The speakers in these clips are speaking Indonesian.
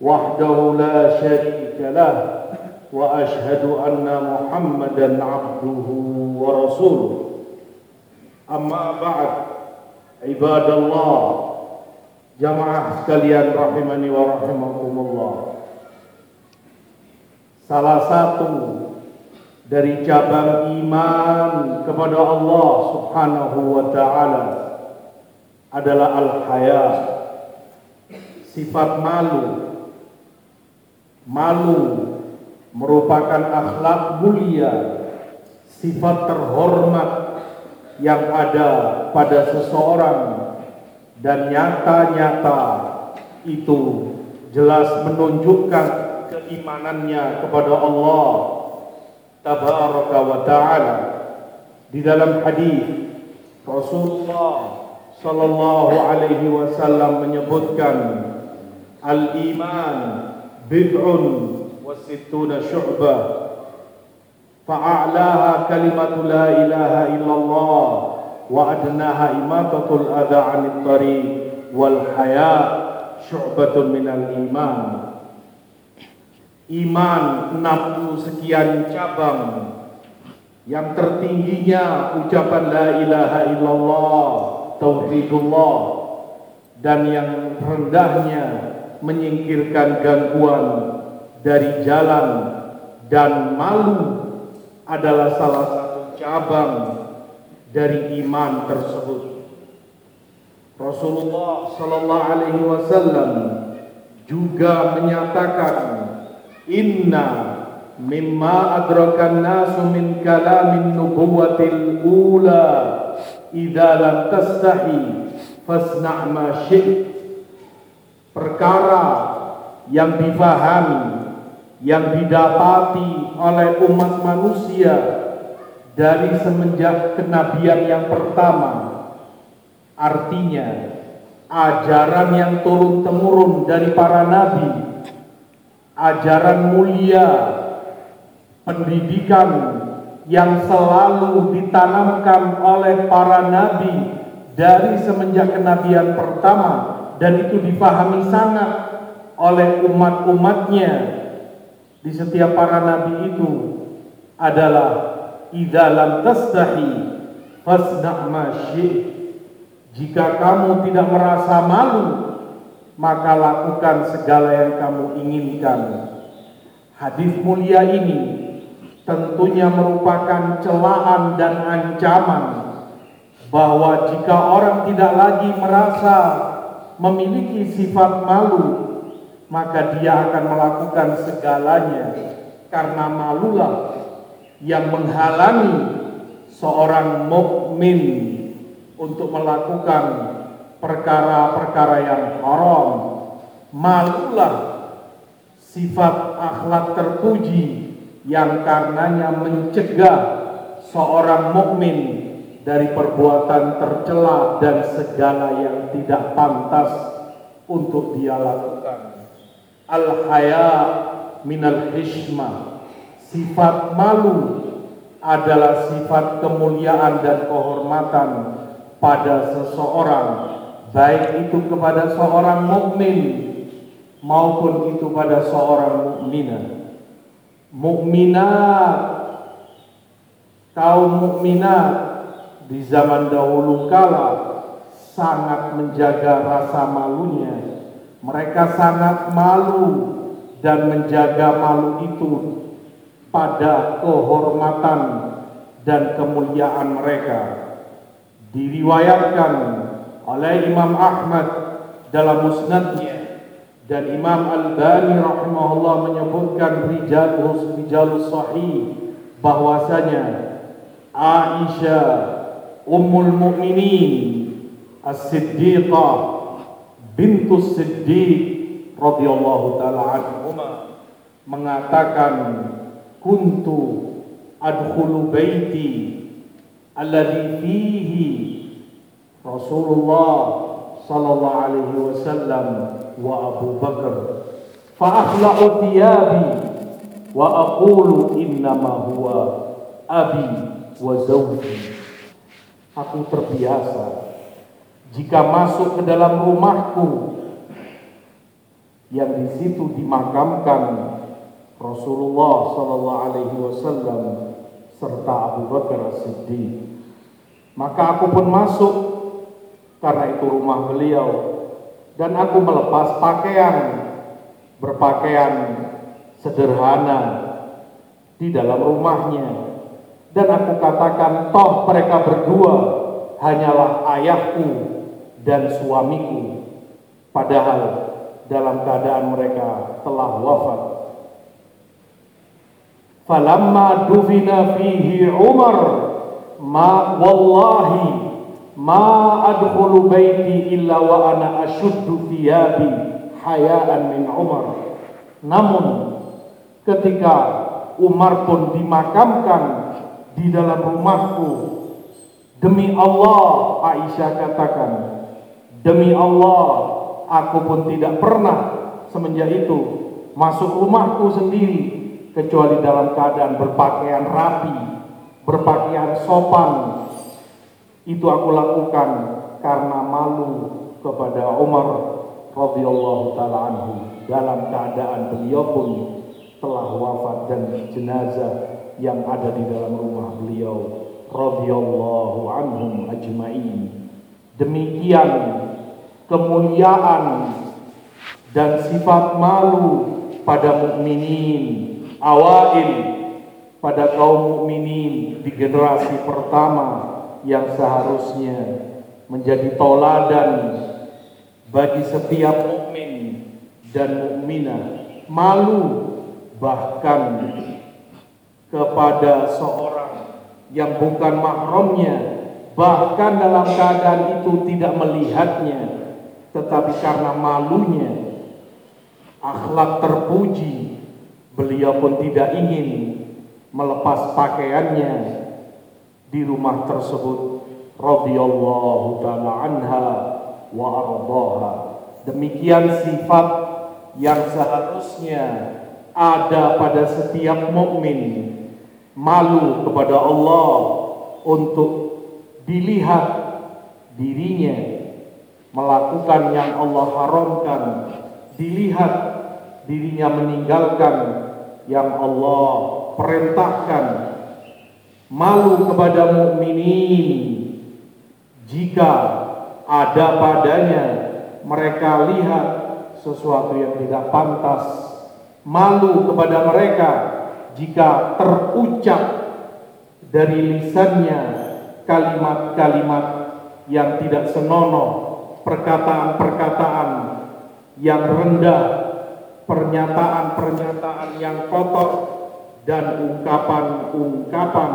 وحده لا شريك له وأشهد أن محمدا عبده ورسوله أما بعد عباد الله jamaah sekalian rahimani wa rahimakumullah salah satu dari cabang iman kepada Allah Subhanahu wa taala adalah al-haya sifat malu malu merupakan akhlak mulia sifat terhormat yang ada pada seseorang dan nyata-nyata itu jelas menunjukkan keimanannya kepada Allah tabaraka wa taala. Di dalam hadis Rasulullah sallallahu alaihi wasallam menyebutkan al-iman bid'un wa sittuna syu'bah. Fa'alaha kalimatu la ilaha illallah wa adnaha imatatul adha 'anil tariq wal haya syu'batun minal iman. Iman 60 sekian cabang. Yang tertingginya ucapan la ilaha illallah tauhidullah. Dan yang rendahnya menyingkirkan gangguan dari jalan dan malu adalah salah satu cabang dari iman tersebut. Rasulullah sallallahu alaihi wasallam juga menyatakan inna mimma adrakan nasu min kalamin nubuwatil ula idza lam tastahi fasna' perkara yang difahami yang didapati oleh umat manusia dari semenjak kenabian yang pertama. Artinya ajaran yang turun temurun dari para nabi ajaran mulia pendidikan yang selalu ditanamkan oleh para nabi dari semenjak kenabian pertama dan itu dipahami sangat oleh umat-umatnya. Di setiap para nabi itu adalah idalam tastahi fasna' jika kamu tidak merasa malu maka lakukan segala yang kamu inginkan. Hadis mulia ini tentunya merupakan celaan dan ancaman bahwa jika orang tidak lagi merasa memiliki sifat malu, maka dia akan melakukan segalanya karena malulah yang menghalangi seorang mukmin untuk melakukan perkara-perkara yang haram. Malulah sifat akhlak terpuji yang karenanya mencegah seorang mukmin dari perbuatan tercela dan segala yang tidak pantas untuk dia lakukan. Al-haya minal hishmah. Sifat malu adalah sifat kemuliaan dan kehormatan pada seseorang, baik itu kepada seorang mukmin maupun itu pada seorang mukminah. Mukminat kaum mukminat di zaman dahulu kala sangat menjaga rasa malunya. Mereka sangat malu dan menjaga malu itu pada kehormatan dan kemuliaan mereka. Diriwayatkan oleh Imam Ahmad dalam musnadnya dan Imam Al-Bani rahimahullah menyebutkan rijalus rijalus sahih bahwasanya Aisyah Ummul Mukminin As-Siddiqah bintu Siddiq radhiyallahu taala anhuma mengatakan kuntu adkhulu baiti alladhi fihi Rasulullah sallallahu alaihi wasallam wa Abu Bakar. Fa akhla'u thiyabi wa aqulu innama huwa abi wa zawji aku terbiasa. Jika masuk ke dalam rumahku yang di situ dimakamkan Rasulullah Sallallahu Alaihi Wasallam serta Abu Bakar Siddiq. Maka aku pun masuk. Karena itu rumah beliau. Dan aku melepas pakaian. Berpakaian sederhana di dalam rumahnya dan aku katakan toh mereka berdua hanyalah ayahku dan suamiku. Padahal dalam keadaan mereka telah wafat. Falamma dufina fihi Umar ma wallahi ma adkhulu baiti illa wa ana ashuddu thiyabi hayaan min Umar. Namun ketika Umar pun dimakamkan di dalam rumahku demi Allah Aisyah katakan demi Allah aku pun tidak pernah semenjak itu masuk rumahku sendiri kecuali dalam keadaan berpakaian rapi, berpakaian sopan. Itu aku lakukan karena malu kepada Umar radhiyallahu taala dalam keadaan beliau pun telah wafat dan jenazah yang ada di dalam rumah beliau radhiyallahu anhum ajmain. Demikian kemuliaan dan sifat malu pada mukminin awail pada kaum mukminin di generasi pertama yang seharusnya menjadi toladan bagi setiap mukmin dan mukminah malu bahkan kepada seorang yang bukan mahramnya bahkan dalam keadaan itu tidak melihatnya tetapi karena malunya akhlak terpuji Beliau pun tidak ingin melepas pakaiannya di rumah tersebut radhiyallahu taala anha wa. Demikian sifat yang seharusnya ada pada setiap mukmin malu kepada Allah untuk dilihat dirinya melakukan yang Allah haramkan, dilihat dirinya meninggalkan yang Allah perintahkan. Malu kepada mukminin jika ada padanya mereka lihat sesuatu yang tidak pantas malu kepada mereka jika terucap dari lisannya kalimat-kalimat yang tidak senonoh perkataan-perkataan yang rendah pernyataan-pernyataan yang kotor dan ungkapan-ungkapan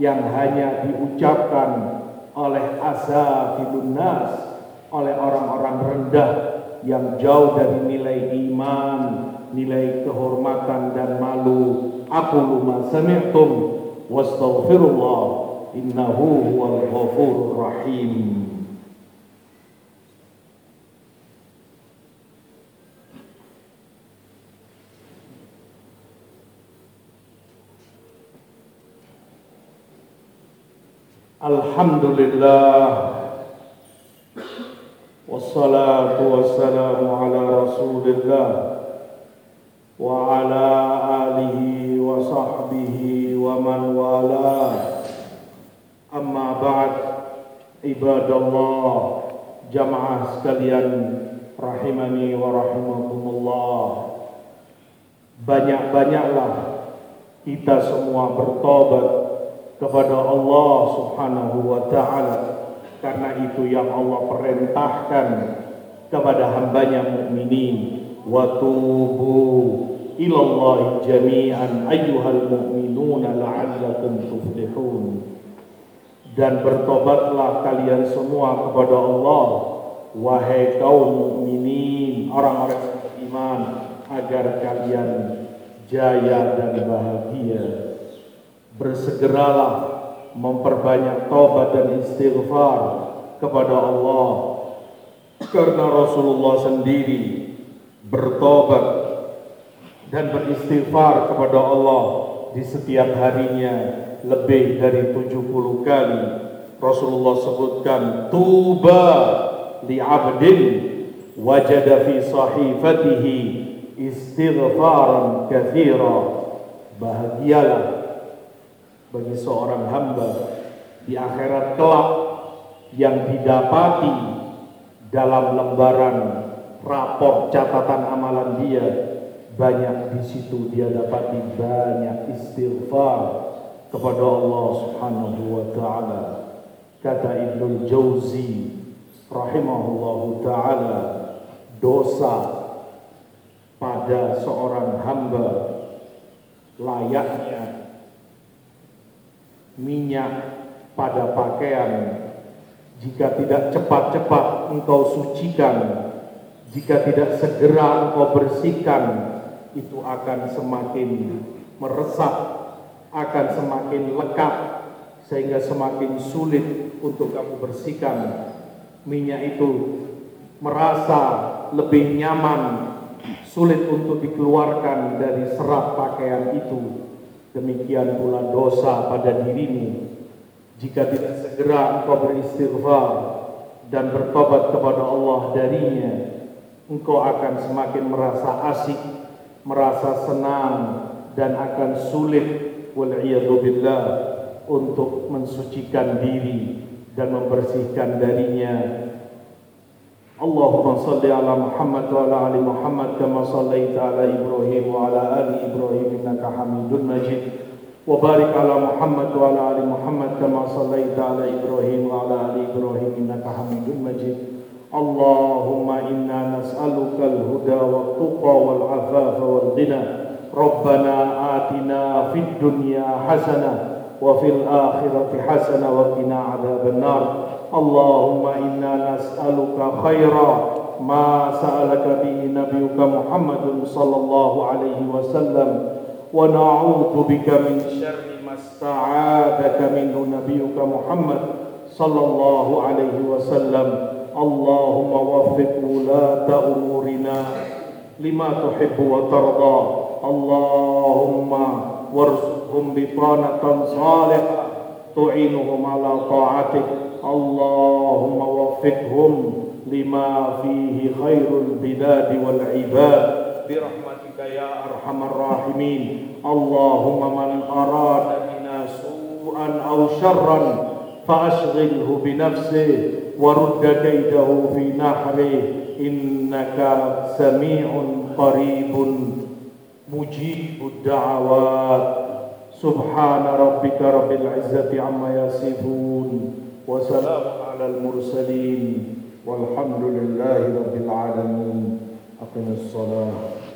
yang hanya diucapkan oleh azafilun nas oleh orang-orang rendah yang jauh dari nilai iman, nilai kehormatan dan malu. Aku luma sami'tum wastaghfirullah innahu huwal ghafurur rahim. Alhamdulillah Wassalatu wassalamu ala rasulillah Alihi wa sahbihi wa man wala Amma ba'd Ibadallah Jamaah sekalian Rahimani wa rahimakumullah Banyak-banyaklah Kita semua bertobat kepada Allah Subhanahu wa taala. Karena itu yang Allah perintahkan kepada hambanya mukminin wa tubu ilallahi jami'an ayyuhal mu'minuna la'allakum tuflihun dan bertobatlah kalian semua kepada Allah wahai kaum mukminin orang-orang beriman agar kalian jaya dan bahagia. Bersegeralah memperbanyak taubat dan istighfar kepada Allah karena Rasulullah sendiri bertobat dan beristighfar kepada Allah di setiap harinya lebih dari 70 kali. Rasulullah sebutkan tuba li abdin wajada fi sahifatihi istighfaran kathira. Bahagialah bagi seorang hamba di akhirat kelak yang didapati dalam lembaran rapor catatan amalan dia banyak di situ. Dia dapati banyak istighfar kepada Allah Subhanahu wa taala. Kata Ibnu Jauzi rahimahullahu taala dosa pada seorang hamba layaknya minyak pada pakaian. Jika tidak cepat-cepat engkau sucikan jika tidak segera engkau bersihkan itu akan semakin meresap akan semakin lekat sehingga semakin sulit untuk kamu bersihkan. Minyak itu merasa lebih nyaman sulit untuk dikeluarkan dari serat pakaian itu. Demikian pula dosa pada dirimu. Jika tidak segera engkau beristighfar dan bertobat kepada Allah darinya engkau akan semakin merasa asik merasa senang dan akan sulit wal billah untuk mensucikan diri dan membersihkan darinya اللهم صل على محمد وعلى ال محمد كما صليت على ابراهيم وعلى ال ابراهيم انك حميد مجيد وبارك على محمد وعلى ال محمد كما صليت على ابراهيم وعلى ال ابراهيم انك حميد مجيد اللهم إنا نسألك الهدى والتقى والعفاف والغنى. ربنا آتنا في الدنيا حسنة وفي الآخرة حسنة وقنا عذاب النار. اللهم إنا نسألك خيرا ما سألك به نبيك محمد صلى الله عليه وسلم. ونعوذ بك من شر ما استعاذك منه نبيك محمد صلى الله عليه وسلم. اللهم وفق ولاة أمورنا لما تحب وترضى. اللهم وارزقهم بطانة صالحة تعينهم على طاعتك. اللهم وفقهم لما فيه خير البلاد والعباد. برحمتك يا أرحم الراحمين. اللهم من أراد بنا سوءا أو شرا فأشغله بنفسه. ورد كيده في نحره إنك سميع قريب مجيب الدعوات. سبحان ربك رب العزة عما يصفون وسلام على المرسلين والحمد لله رب العالمين. أقم الصلاة.